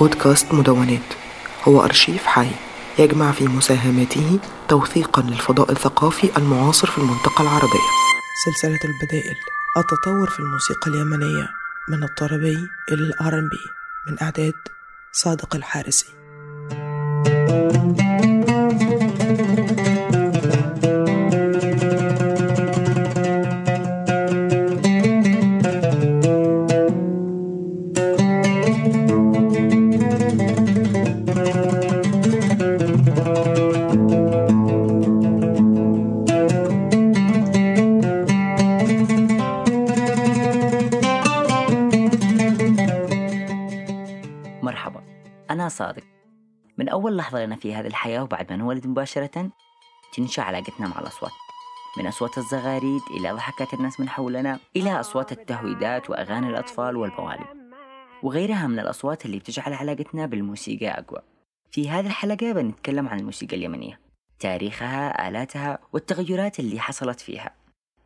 بودكاست مدونات. هو أرشيف حي يجمع في مساهماته توثيقا للفضاء الثقافي المعاصر في المنطقة العربية. سلسلة البدائل. التطور في الموسيقى اليمنية من الطربي إلى الآر بي من إعداد صادق الحارسي. مرحبا صادق. من أول لحظة لنا في هذه الحياة وبعد ما نولد مباشرة تنشأ علاقتنا مع الأصوات. من أصوات الزغاريد إلى ضحكات الناس من حولنا إلى أصوات التهويدات وأغاني الأطفال والبوالب وغيرها من الأصوات اللي بتجعل علاقتنا بالموسيقى أقوى. في هذه الحلقة بنتكلم عن الموسيقى اليمنية تاريخها آلاتها والتغيرات اللي حصلت فيها.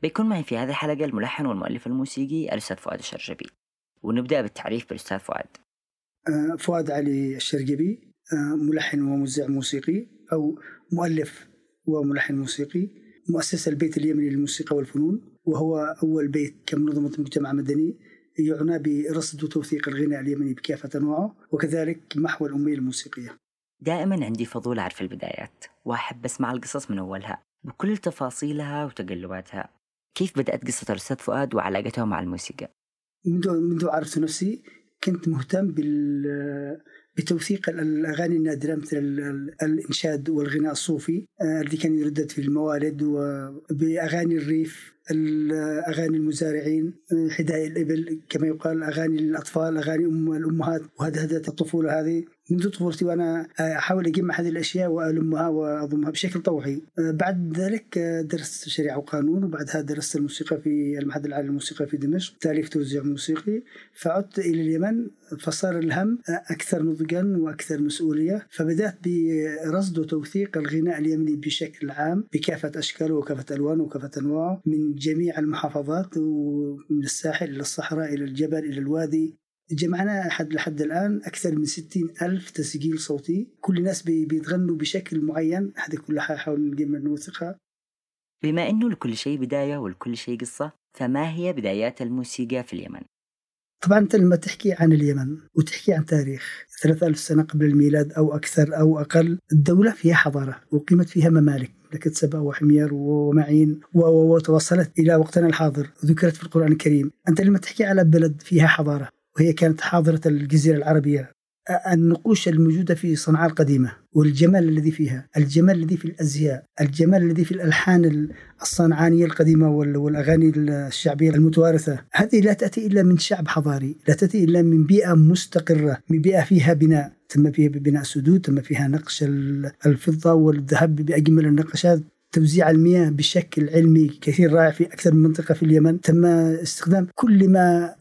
بيكون معي في هذه الحلقة الملحن والمؤلف الموسيقي الأستاذ فؤاد الشرجبي ونبدأ بالتعريف بالأستاذ فؤاد. فؤاد علي الشرقبي آه، ملحن وموزع موسيقي أو مؤلف وملحن موسيقي مؤسس البيت اليمني للموسيقى والفنون وهو أول بيت كمنظمة مجتمع مدني يعنى برصد وتوثيق الغناء اليمني بكافة أنواعه وكذلك محو الأمية الموسيقية دائما عندي فضول أعرف البدايات وأحب أسمع القصص من أولها بكل تفاصيلها وتقلباتها كيف بدأت قصة الأستاذ فؤاد وعلاقته مع الموسيقى؟ منذ منذ عرفت نفسي كنت مهتم بال بتوثيق الأغاني النادرة مثل ال- ال- الإنشاد والغناء الصوفي آه، الذي كان يردد في الموالد وباغاني الريف ال- اغاني المزارعين آه، حداء الإبل كما يقال أغاني الأطفال أغاني ام الأمهات وهدهده الطفولة هذه. منذ طفولتي وأنا أحاول اجمع هذه الأشياء وألمها وأضمها بشكل طوعي بعد ذلك آه، درست شريعة وقانون وبعدها درست الموسيقى في المعهد العالي للموسيقى في دمشق. تاليف توزيع موسيقي. فعدت إلى اليمن فصار الهم أكثر نضجا وأكثر مسؤولية. فبدأت برصد وتوثيق الغناء اليمني بشكل عام بكافة أشكاله وكافة ألوانه وكافة أنواعه من جميع المحافظات ومن الساحل إلى الصحراء إلى الجبل إلى الوادي. جمعنا لحد لحد الآن أكثر من 60 ألف تسجيل صوتي. كل الناس بي- بيتغنوا بشكل معين. هذه كلها حاول نجمع نوثقها بما أنه لكل شيء بداية ولكل شيء قصة فما هي بدايات الموسيقى في اليمن؟ طبعا أنت لما تحكي عن اليمن وتحكي عن تاريخ 3000 سنة قبل الميلاد أو أكثر أو أقل الدولة فيها حضارة وقيمت فيها ممالك مملكه سبأ وحمير ومعين وتوصلت إلى وقتنا الحاضر ذكرت في القرآن الكريم. أنت لما تحكي على بلد فيها حضارة وهي كانت حاضرة الجزيرة العربية. أ- النقوش الموجودة في صنعاء القديمة والجمال الذي فيها الجمال الذي في الأزياء الجمال الذي في الألحان ال- الصنعانية القديمة وال- والأغاني الشعبية المتوارثة. هذه لا تأتي إلا من شعب حضاري لا تأتي إلا من بيئة مستقرة من بيئة فيها بناء. تم فيها بناء سدود تم فيها نقش ال- الفضة والذهب بأجمل النقشات توزيع المياه بشكل علمي كثير رائع في أكثر من منطقة في اليمن. تم استخدام كل ما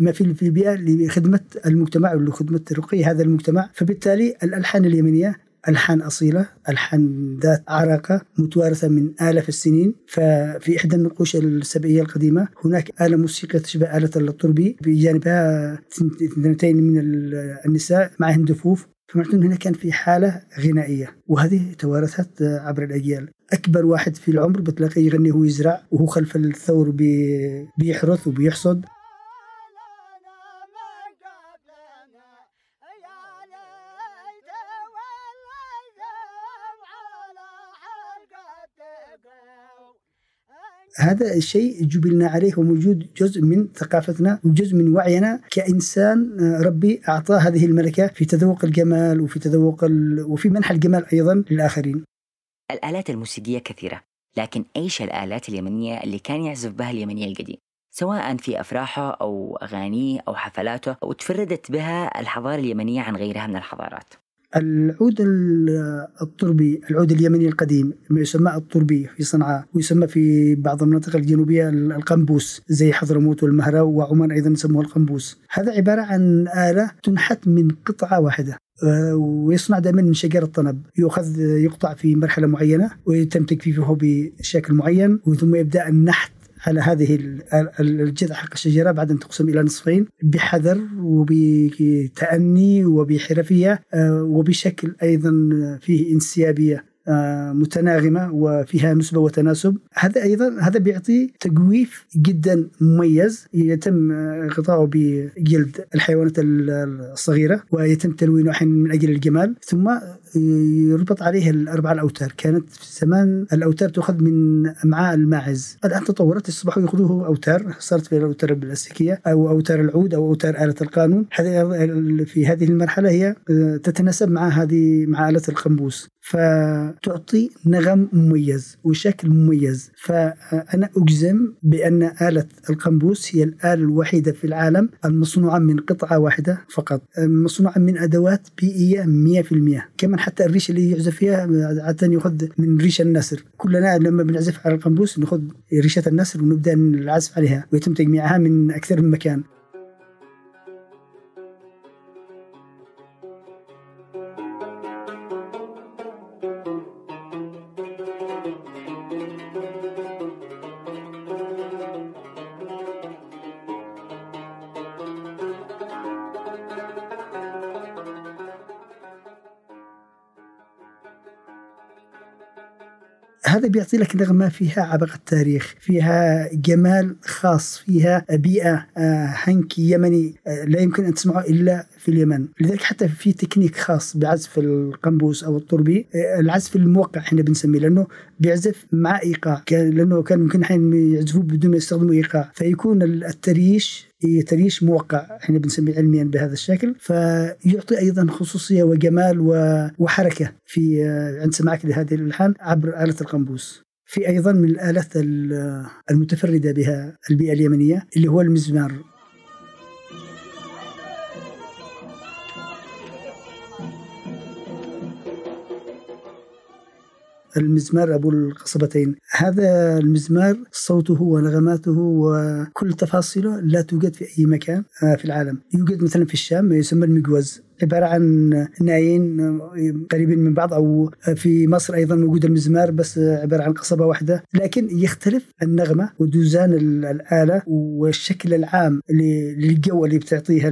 ما في البيئه لخدمة المجتمع ولخدمة رقي هذا المجتمع. فبالتالي الألحان اليمنية ألحان أصيلة ألحان ذات عراقة متوارثة من آلاف السنين. ففي إحدى النقوش السبعية القديمة هناك آلة موسيقية تشبه آلة الطربي بجانبها اثنتين من النساء معهن دفوف. فمعناته هنا كان في حالة غنائية وهذه توارثت عبر الأجيال. أكبر واحد في العمر بتلاقيه يغني وهو يزرع وهو خلف الثور بي- بيحرث وبيحصد. هذا الشيء جبلنا عليه وموجود جزء من ثقافتنا وجزء من وعينا كإنسان آه، ربي أعطاه هذه الملكة في تذوق الجمال وفي تذوق ال... وفي منح الجمال أيضا للآخرين. الآلات الموسيقية كثيرة لكن أيش الآلات اليمنية اللي كان يعزف بها اليمني القديم؟ سواء في أفراحه أو أغانيه أو حفلاته وتفردت بها الحضارة اليمنية عن غيرها من الحضارات. العود ال- الطربي العود اليمني القديم ما يسمى الطربي في صنعاء ويسمى في بعض المناطق الجنوبية القنبوس زي حضرموت والمهرة وعمان أيضا يسموه القنبوس. هذا عبارة عن آلة تنحت من قطعة واحدة آه، ويصنع دائما من شجر الطنب. يؤخذ يقطع في مرحلة معينة ويتم تجفيفه بشكل معين وثم يبدأ النحت على هذه الجذع حق الشجرة بعد أن تقسم إلى نصفين بحذر وبتأني وبحرفية آه، وبشكل أيضا فيه انسيابية آه، متناغمة وفيها نسبة وتناسب. هذا أيضا هذا بيعطي تجويف جدا مميز يتم غطاؤه بجلد الحيوانات الصغيرة ويتم تلوينه أحيانا من أجل الجمال. ثم يربط عليه الاربع الأوتار. كانت في زمان الأوتار تؤخذ من امعاء الماعز. الآن تطورت اصبحوا يأخذوه أوتار صارت في الأوتار البلاستيكية أو أوتار العود أو أوتار آلة القانون. في هذه المرحلة هي تتناسب مع هذه مع آلة القنبوس فتعطي نغم مميز وشكل مميز. فأنا أجزم بأن آلة القنبوس هي الآلة الوحيدة في العالم المصنوعة من قطعة واحدة فقط. مصنوعة من أدوات بيئية 100% كمان حتى الريش اللي يعزف فيها عادة يأخذ من ريش النسر كلنا لما بنعزف على القنبوس نأخذ ريشة النسر ونبدأ العزف عليها ويتم تجميعها من أكثر من مكان. هذا بيعطي لك نغمة فيها عبق التاريخ فيها جمال خاص فيها بيئة هنك آه، يمني آه، لا يمكن أن تسمعه إلا في اليمن. لذلك حتى في تكنيك خاص بعزف القنبوس أو الطربي آه، العزف الموقع إحنا بنسميه لأنه بيعزف مع إيقاع لأنه كان ممكن حين يعزفوه بدون ما يستخدموا إيقاع. فيكون التريش تريش موقع إحنا بنسميه علميا بهذا الشكل. فيعطي أيضا خصوصية وجمال وحركة في عند سماعك لهذه الألحان عبر آلة القنبوس. في أيضا من الآلات المتفردة بها البيئة اليمنية اللي هو المزمار. المزمار أبو القصبتين. هذا المزمار صوته ونغماته وكل تفاصيله لا توجد في أي مكان آه، في العالم. يوجد مثلا في الشام ما يسمى المجوز عبارة عن نايين قريبين من بعض أو في مصر أيضا موجود المزمار بس عبارة عن قصبة واحدة. لكن يختلف النغمة ودوزان الآلة والشكل العام للجو اللي بتعطيها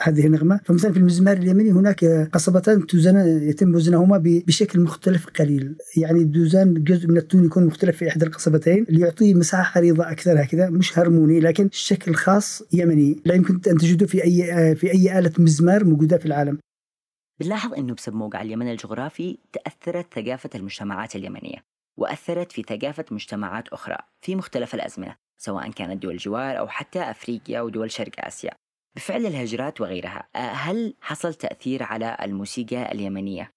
هذه النغمة. فمثلا في المزمار اليمني هناك قصبتان توزن يتم وزنهما بشكل مختلف قليل. يعني دوزان جزء من التون يكون مختلف في إحدى القصبتين ليعطي مساحة عريضة أكثر هكذا مش هرموني لكن شكل خاص يمني. لا يمكن أن تجده في أي في أي آلة مزمار موجودة في العالم. بنلاحظ أنه بسبب موقع اليمن الجغرافي تأثرت ثقافة المجتمعات اليمنية وأثرت في ثقافة مجتمعات أخرى في مختلف الأزمنة سواء كانت دول الجوار أو حتى أفريقيا ودول شرق آسيا. بفعل الهجرات وغيرها أه، هل حصل تأثير على الموسيقى اليمنية؟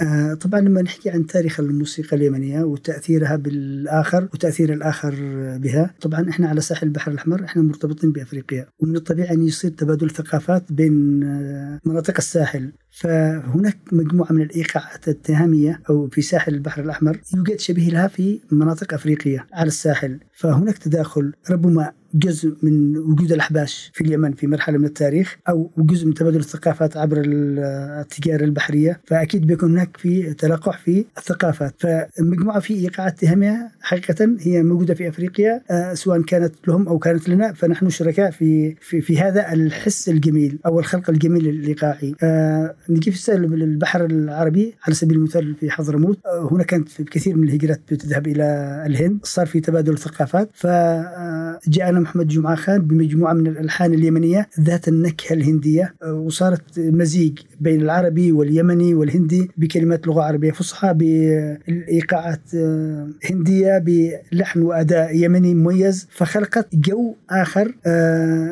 آه طبعا لما نحكي عن تاريخ الموسيقى اليمنية وتأثيرها بالآخر وتأثير الآخر بها طبعا إحنا على ساحل البحر الأحمر إحنا مرتبطين بأفريقيا ومن الطبيعي أن يصير تبادل ثقافات بين آه، مناطق الساحل. فهناك مجموعة من الإيقاعات التهامية أو في ساحل البحر الأحمر يوجد شبيه لها في مناطق أفريقية على الساحل. فهناك تداخل ربما جزء من وجود الأحباش في اليمن في مرحلة من التاريخ أو جزء من تبادل الثقافات عبر التجارة البحرية فأكيد بيكون هناك في تلقح في الثقافات. فمجموعة في إيقاعات تهامية حقيقة هي موجودة في أفريقيا آه، سواء كانت لهم أو كانت لنا فنحن شركاء في في, في هذا الحس الجميل أو الخلق الجميل الإيقاعي. آه، نجي في البحر العربي على سبيل المثال في حضرموت. آه، هنا كانت في كثير من الهجرات بتذهب إلى الهند صار في تبادل الثقافات فجاءنا محمد جمعة خان بمجموعة من الألحان اليمنية ذات النكهة الهندية آه، وصارت مزيج بين العربي واليمني والهندي بكلمات لغة عربية فصحى بالإيقاعات آه، هندية بلحن وأداء يمني مميز فخلقت جو آخر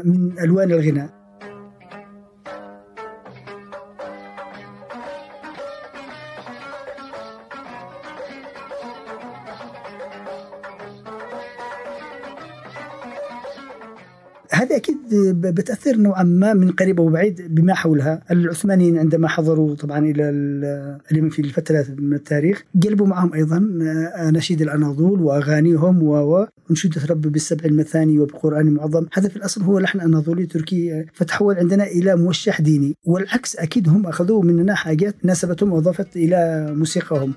من ألوان الغناء. بتاثر نوعا ما من قريب أو بعيد بما حولها، العثمانيين عندما حضروا طبعا إلى اليمن في الفترات من التاريخ قلبوا معهم أيضا اناشيد الأناضول وأغانيهم وانشوده رب بالسبع المثاني وبقرآن معظم، هذا في الأصل هو لحن اناضولي تركي فتحول عندنا إلى موشح ديني، والعكس أكيد هم اخذوا مننا حاجات ناسبتهم وأضافت إلى موسيقاهم.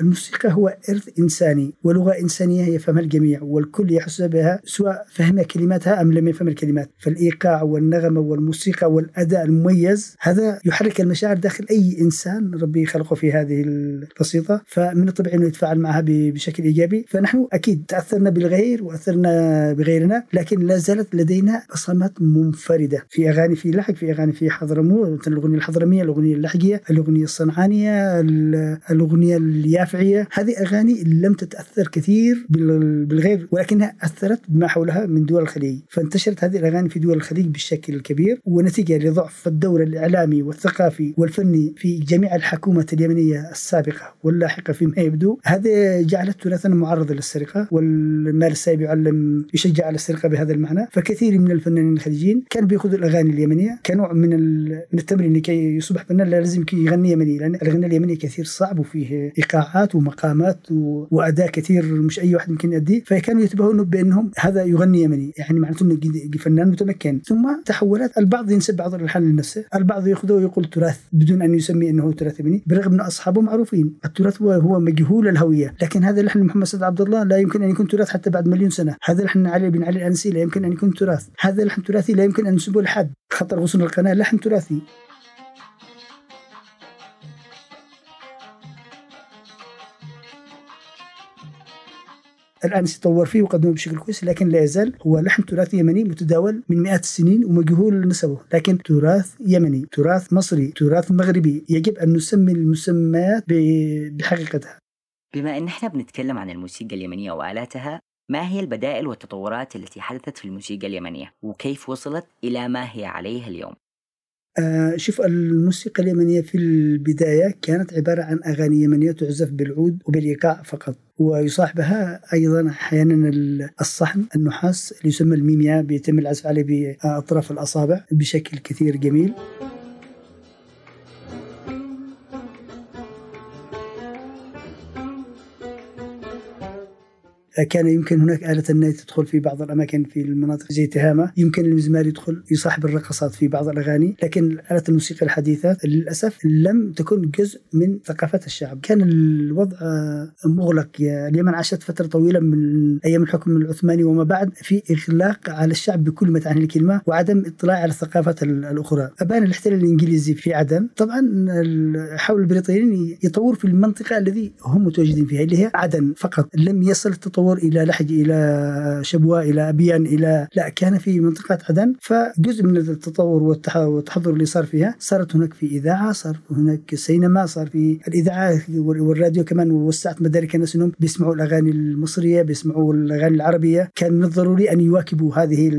الموسيقى هو إرث إنساني ولغة إنسانية يفهمها الجميع والكل يحس بها سواء فهم كلماتها أم لم يفهم الكلمات. فالإيقاع والنغمة والموسيقى والأداء المميز هذا يحرك المشاعر داخل أي إنسان ربي خلقه في هذه البسيطة. فمن الطبيعي أنه يتفاعل معها بشكل إيجابي. فنحن أكيد تأثرنا بالغير وأثرنا بغيرنا لكن لا زالت لدينا بصمات منفردة. في أغاني في لحق في أغاني في حضرموت الأغنية الحضرمية الأغنية اللحقية الأغنية الصنعانية الأغنية اليافعية هذه أغاني لم تتأثر كثير بالغير ولكنها أثرت بما حولها من دول الخليج. فانتشرت هذه الأغاني في دول الخليج بالشكل الكبير ونتيجة لضعف الدور الإعلامي والثقافي والفني في جميع الحكومة اليمنية السابقة واللاحقة فيما يبدو. هذا جعلت تراثنا معرضا للسرقة والمال السائب يعلم يشجع على السرقة بهذا المعنى. فكثير من الفنانين الخليجيين كانوا بيأخذوا الأغاني اليمنية كنوع من من التمرين لكي يصبح فنان لازم يغني يمني لأن الغناء اليمني كثير صعب وفيه إيقاعات ومقامات وأداء كثير مش أي واحد ممكن يؤديه. فكانوا يتبهون بأنهم هذا يغني يمني. يعني معناته أنه فنان متمكن. ثم تحولت البعض ينسب بعض الألحان لنفسه. البعض يأخذه ويقول تراث بدون أن يسمي أنه تراث يمني برغم أن أصحابه معروفين. التراث هو هو مجهول الهوية. لكن هذا لحن محمد سيد عبد الله لا يمكن أن يكون تراث حتى بعد مليون سنة. هذا لحن علي بن علي الأنسي لا يمكن أن يكون تراث. هذا لحن تراثي لا يمكن أن ننسبه لحد. خطر غصن القناة لحن تراثي. الآن يتطور فيه وقدمه بشكل كويس لكن لا يزال هو لحن تراثي يمني متداول من مئات السنين ومجهول نسبه لكن تراث يمني تراث مصري تراث مغربي يجب أن نسمي المسميات بحقيقتها. بما أن إحنا بنتكلم عن الموسيقى اليمنية وآلاتها ما هي البدائل والتطورات التي حدثت في الموسيقى اليمنية؟ وكيف وصلت إلى ما هي عليه اليوم؟ آه شوف الموسيقى اليمنية في البداية كانت عبارة عن أغاني يمنية تعزف بالعود وبالإيقاع فقط ويصاحبها أيضا أحيانا الصحن النحاس اللي يسمى الميمياء بيتم العزف عليه بأطراف الأصابع بشكل كثير جميل. كان يمكن هناك آلة الناي تدخل في بعض الأماكن في المناطق. زي تهامة يمكن المزمار يدخل يصاحب الرقصات في بعض الأغاني لكن آلة الموسيقى الحديثة للأسف لم تكن جزء من ثقافة الشعب. كان الوضع مغلق. اليمن عاشت فترة طويلة من أيام الحكم العثماني وما بعد في إغلاق على الشعب بكل ما تعني الكلمة وعدم اطلاع على الثقافات الأخرى. أبان الاحتلال الإنجليزي في عدن. طبعا حاول البريطانيين يطور في المنطقة الذي هم متواجدين فيها اللي هي عدن فقط. لم يصل التطور التطور إلى لحج إلى شبوة إلى أبيان إلى لا كان في منطقة عدن فجزء من التطور والتحضر اللي صار فيها صارت هناك في إذاعة صار هناك سينما صار في الإذاعة والراديو كمان وسعت مدارك الناس انهم بيسمعوا الأغاني المصرية بيسمعوا الأغاني العربية كان من الضروري أن يواكبوا هذه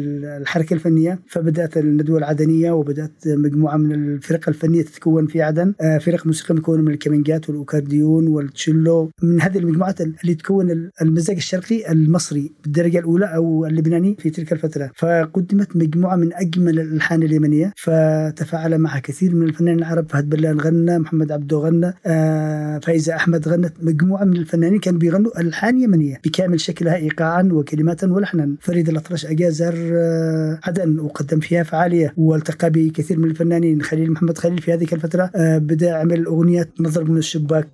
الحركة الفنية. فبدأت الندوة العدنية وبدأت مجموعة من الفرق الفنية تتكون في عدن آه، فرق موسيقى مكونة من الكمانجات والأكورديون والتشيلو. من هذه المجموعات اللي تكون المزاج الشرقي المصري بالدرجة الأولى أو اللبناني في تلك الفترة. فقدمت مجموعة من أجمل الألحان اليمنية فتفاعل معها كثير من الفنانين العرب فهد بلان غنى محمد عبدو غنى آه فايزة أحمد غنت. مجموعة من الفنانين كانوا بيغنوا ألحان يمنية بكامل شكلها ايقاعا وكلمات ولحنا. فريد الأطرش إجا زار آه عدن وقدم فيها فعالية والتقى بكثير من الفنانين. خليل محمد خليل في هذه الفترة آه بدأ يعمل اغنيه نظر من الشباك.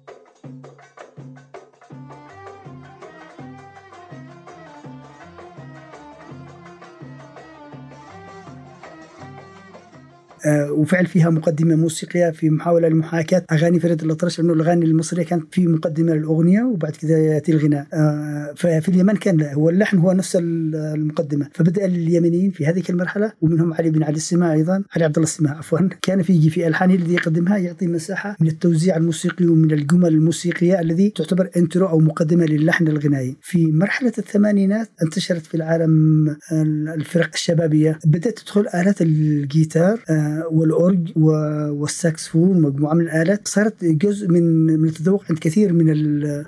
وفعل فيها مقدمة موسيقية في محاولة لمحاكاة أغاني فريد الأطرش لأنه الأغاني المصرية كانت في مقدمة للأغنية وبعد كذا يأتي الغناء. آه، ففي اليمن كان هو اللحن هو نفس المقدمة. فبدأ اليمنيين في هذه المرحلة ومنهم علي بن علي السماء أيضا علي عبد الله السماء عفوا كان في في الحانه الذي يقدمها يعطي مساحة من التوزيع الموسيقي ومن الجمل الموسيقية الذي تعتبر انترو أو مقدمة للحن الغنائي. في مرحلة الثمانينات انتشرت في العالم الفرق الشبابية. بدأت تدخل آلات الجيتار آه، والأورج والساكسفون مجموعة من الآلات صارت جزء من من التذوق عند كثير من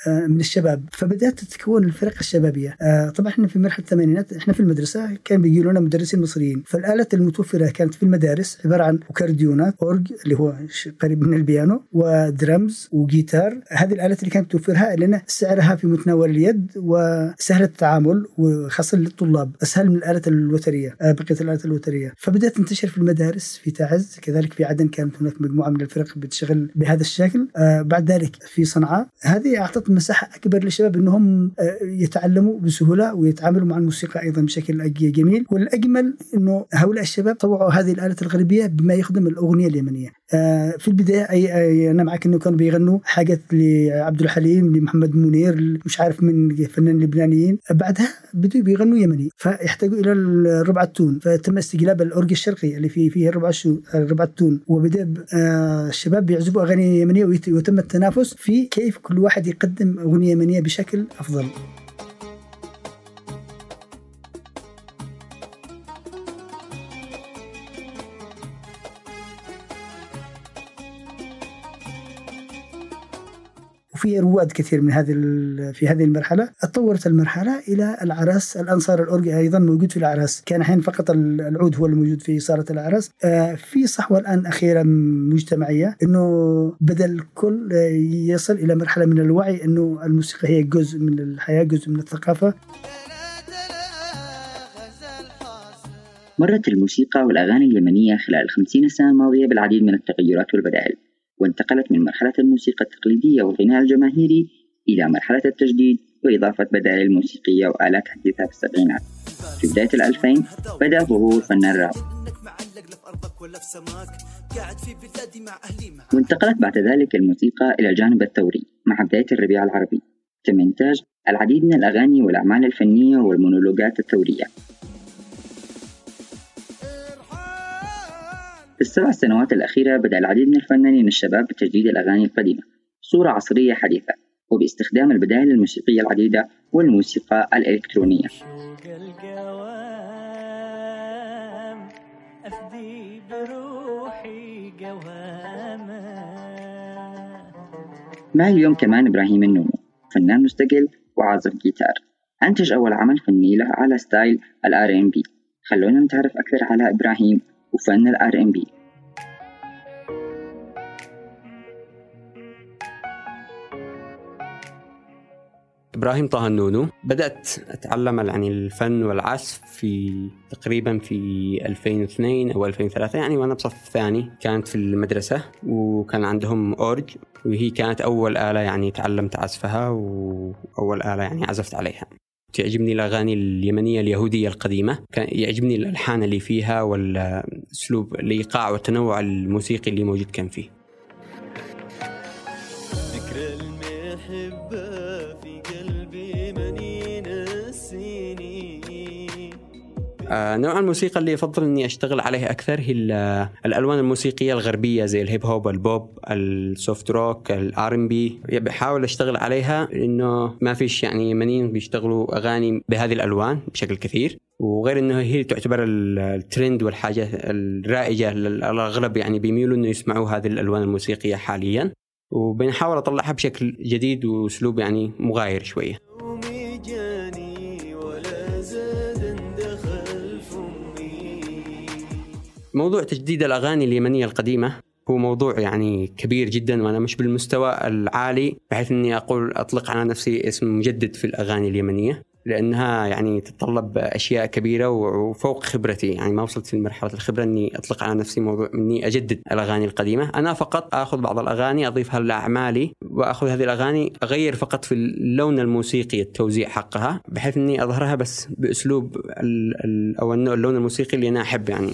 آه، من الشباب. فبدأت تتكون الفرق الشبابية. آه، طبعا إحنا في مرحلة الثمانينات إحنا في المدرسة كان بيجي لنا مدرسين مصريين. فالآلات المتوفرة كانت في المدارس عبارة عن اكارديونات أورج اللي هو قريب من البيانو ودرمز وجيتار. هذه الآلات اللي كانت توفرها لأن سعرها في متناول اليد وسهله التعامل وخاصة للطلاب أسهل من الآلات الوترية آه، بقية الآلات الوترية. فبدأت تنتشر في المدارس في تعز كذلك في عدن كانت هناك مجموعة من الفرق بتشتغل بهذا الشكل. آه بعد ذلك في صنعاء. هذه أعطت مساحة أكبر للشباب أنهم آه يتعلموا بسهولة ويتعاملوا مع الموسيقى أيضا بشكل جميل. والأجمل أنه هؤلاء الشباب طوعوا هذه الآلة الغربية بما يخدم الأغنية اليمنية. آه في البداية أي, أي أنا معك أنه كانوا بيغنوا حاجات لعبد الحليم لمحمد منير مش عارف من فنان لبنانيين. بعدها بدوا بيغنوا يمني فيحتاجوا إلى الربع التون فتم استجلاب الأورج الشرقي اللي فيه فيه الربع الربع التون وبدأ آه الشباب بيعزفوا أغاني يمنية ويتم التنافس في كيف كل واحد يقدم أغنية يمنية بشكل أفضل. وفي رواد كثير من هذه في هذه المرحلة. تطورت المرحلة إلى العرس الأنصار الاورجي أيضا موجود في العرس. كان أحيانا فقط العود هو الموجود في صالة العرس. في صحوة الآن أخيرا مجتمعية إنه بدا الكل يصل إلى مرحلة من الوعي إنه الموسيقى هي جزء من الحياة جزء من الثقافة. مرت الموسيقى والأغاني اليمنية خلال الخمسين سنة الماضية بالعديد من التغيرات والبدائل. وانتقلت من مرحلة الموسيقى التقليدية والغناء الجماهيري إلى مرحلة التجديد وإضافة بدائل موسيقية وآلات حديثة في السبعينات. في بداية الألفين بدأ ظهور فن الراب. وانتقلت بعد ذلك الموسيقى إلى الجانب الثوري مع بداية الربيع العربي. تم إنتاج العديد من الأغاني والأعمال الفنية والمونولوجات الثورية. في السبع سنوات الأخيرة بدأ العديد من الفنانين الشباب بتجديد الأغاني القديمة بصورة عصرية حديثة وباستخدام البدائل الموسيقية العديدة والموسيقى الإلكترونية. معي اليوم كمان إبراهيم النونو فنان مستقل وعازف جيتار. أنتج أول عمل فني له على style ال R&B خلونا نتعرف أكثر على إبراهيم وفن ال R&B إبراهيم طه النونو. بدأت أتعلم يعني الفن والعزف في تقريبا في 2002 أو 2003 يعني وأنا بصف ثاني. كانت في المدرسة وكان عندهم أورج وهي كانت أول آلة يعني تعلمت عزفها وأول آلة يعني عزفت عليها. تعجبني الأغاني اليمنية اليهودية القديمة. كان يعجبني الألحان اللي فيها والأسلوب الإيقاع والتنوع الموسيقي اللي موجود كان فيه. نوع الموسيقى اللي افضل إني أشتغل عليه أكثر هي الألوان الموسيقية الغربية زي ال hip hop ال pop ال soft rock ال R&B. بحاول أشتغل على إنه ما فيش يعني يمنيين بيشتغلوا أغاني بهذه الألوان بشكل كثير. وغير إنه هي تعتبر الترند والحاجة الرائجة الاغلب يعني بيميلوا إنه يسمعوا هذه الألوان الموسيقية حاليا. وبنحاول أطلعها بشكل جديد وأسلوب يعني مغاير شوية. موضوع تجديد الأغاني اليمنية القديمة هو موضوع يعني كبير جدا وأنا مش بالمستوى العالي بحيث إني أقول أطلق على نفسي اسم مجدد في الأغاني اليمنية. لأنها يعني تتطلب أشياء كبيرة وفوق خبرتي. يعني ما وصلت لمرحله الخبرة إني أطلق على نفسي موضوع إني أجدد الأغاني القديمة. أنا فقط آخذ بعض الأغاني اضيفها لاعمالي وأخذ هذه الأغاني أغير فقط في اللون الموسيقي التوزيع حقها بحيث إني أظهرها بس بأسلوب أو اللون الموسيقي اللي أنا أحب يعني.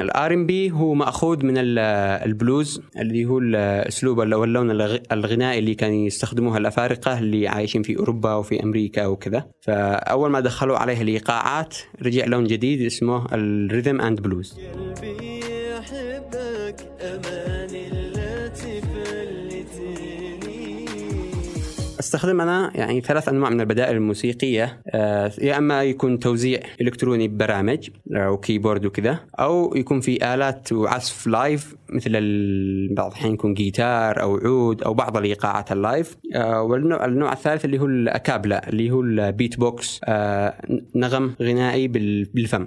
ال R&B هو مأخوذ من البلوز اللي هو الاسلوب أو اللون الغنائي اللي كان يستخدموها الأفارقة اللي عايشين في أوروبا وفي أمريكا وكذا. فأول ما دخلوا عليه الإيقاعات رجع لون جديد اسمه ال rhythm and blues أستخدم أنا يعني ثلاث أنواع من البدائل الموسيقية آه، يا أما يكون توزيع إلكتروني ببرامج أو keyboard وكذا أو يكون في آلات وعزف live مثل بعض الاحيان يكون جيتار أو عود أو بعض الإيقاعات ال live آه، والنوع النوع الثالث اللي هو ال a cappella اللي هو البيت بوكس آه، نغم غنائي بالفم.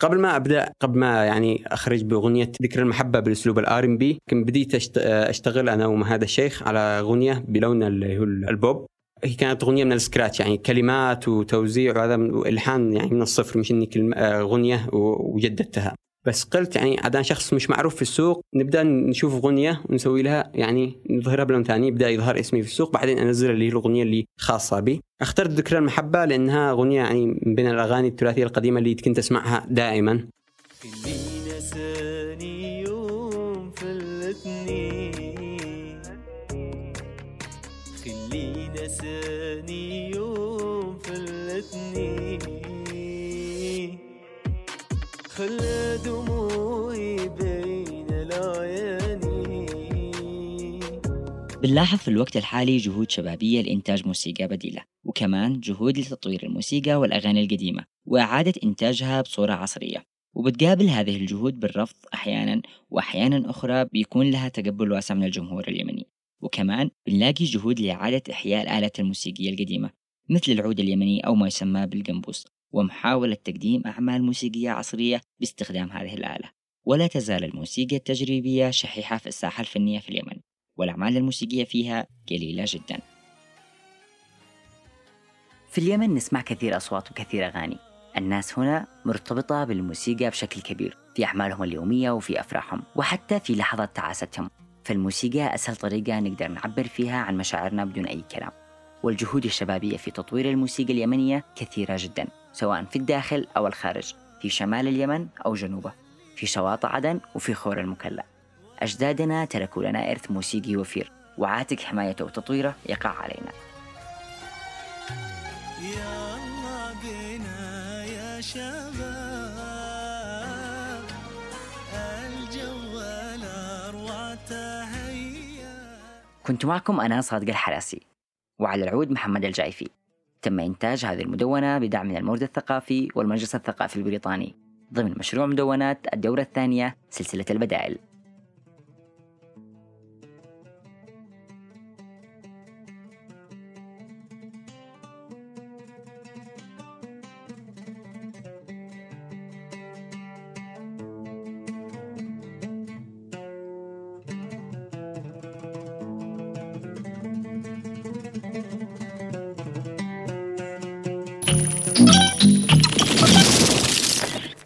قبل ما أبدأ قبل ما يعني أخرج بأغنية ذكر المحبة بالأسلوب ال R&B كنت بديت أشتغل أنا ومهاد الشيخ على أغنية بلون اللي هو البوب. هي كانت أغنية من السكراتش يعني كلمات وتوزيع وهذا الحان يعني من الصفر مش إني أغنية وجددتها. بس قلت يعني عدان شخص مش معروف في السوق نبدأ نشوف اغنيه ونسوي لها يعني نظهرها بلون ثاني يبدأ يظهر اسمي في السوق بعدين أنزل اللي هي الاغنيه اللي خاصة بي. اخترت ذكرى المحبة لأنها اغنيه يعني من بين الأغاني الثلاثيه القديمة اللي كنت أسمعها دائما. خلى بنلاحظ في الوقت الحالي جهود شبابية لإنتاج موسيقى بديلة وكمان جهود لتطوير الموسيقى والأغاني القديمة وإعادة إنتاجها بصورة عصرية. وبتقابل هذه الجهود بالرفض أحيانا وأحيانا أخرى بيكون لها تقبل واسع من الجمهور اليمني. وكمان بنلاقي جهود لإعادة إحياء الآلات الموسيقية القديمة مثل العود اليمني أو ما يسمى بالقنبوس ومحاولة تقديم أعمال موسيقية عصرية باستخدام هذه الآلة. ولا تزال الموسيقى التجريبية شحيحة في الساحة الفنية في اليمن. والأعمال الموسيقية فيها قليلة جدا. في اليمن نسمع كثير أصوات وكثير أغاني. الناس هنا مرتبطة بالموسيقى بشكل كبير في أعمالهم اليومية وفي أفراحهم وحتى في لحظات تعاستهم. فالموسيقى أسهل طريقة نقدر نعبر فيها عن مشاعرنا بدون أي كلام. والجهود الشبابية في تطوير الموسيقى اليمنية كثيرة جدا سواء في الداخل أو الخارج في شمال اليمن أو جنوبه في شواطئ عدن وفي خور المكلا. أجدادنا تركوا لنا إرث موسيقي وفير وعاتق حمايته وتطويره يقع علينا. يا الله بنا يا شباب الجو الأروع كنت معكم أنا صادق الحراسي وعلى العود محمد الجايفي تم إنتاج هذه المدونة بدعم من المورد الثقافي والمجلس الثقافي البريطاني ضمن مشروع مدونات الدورة الثانية سلسلة البدائل.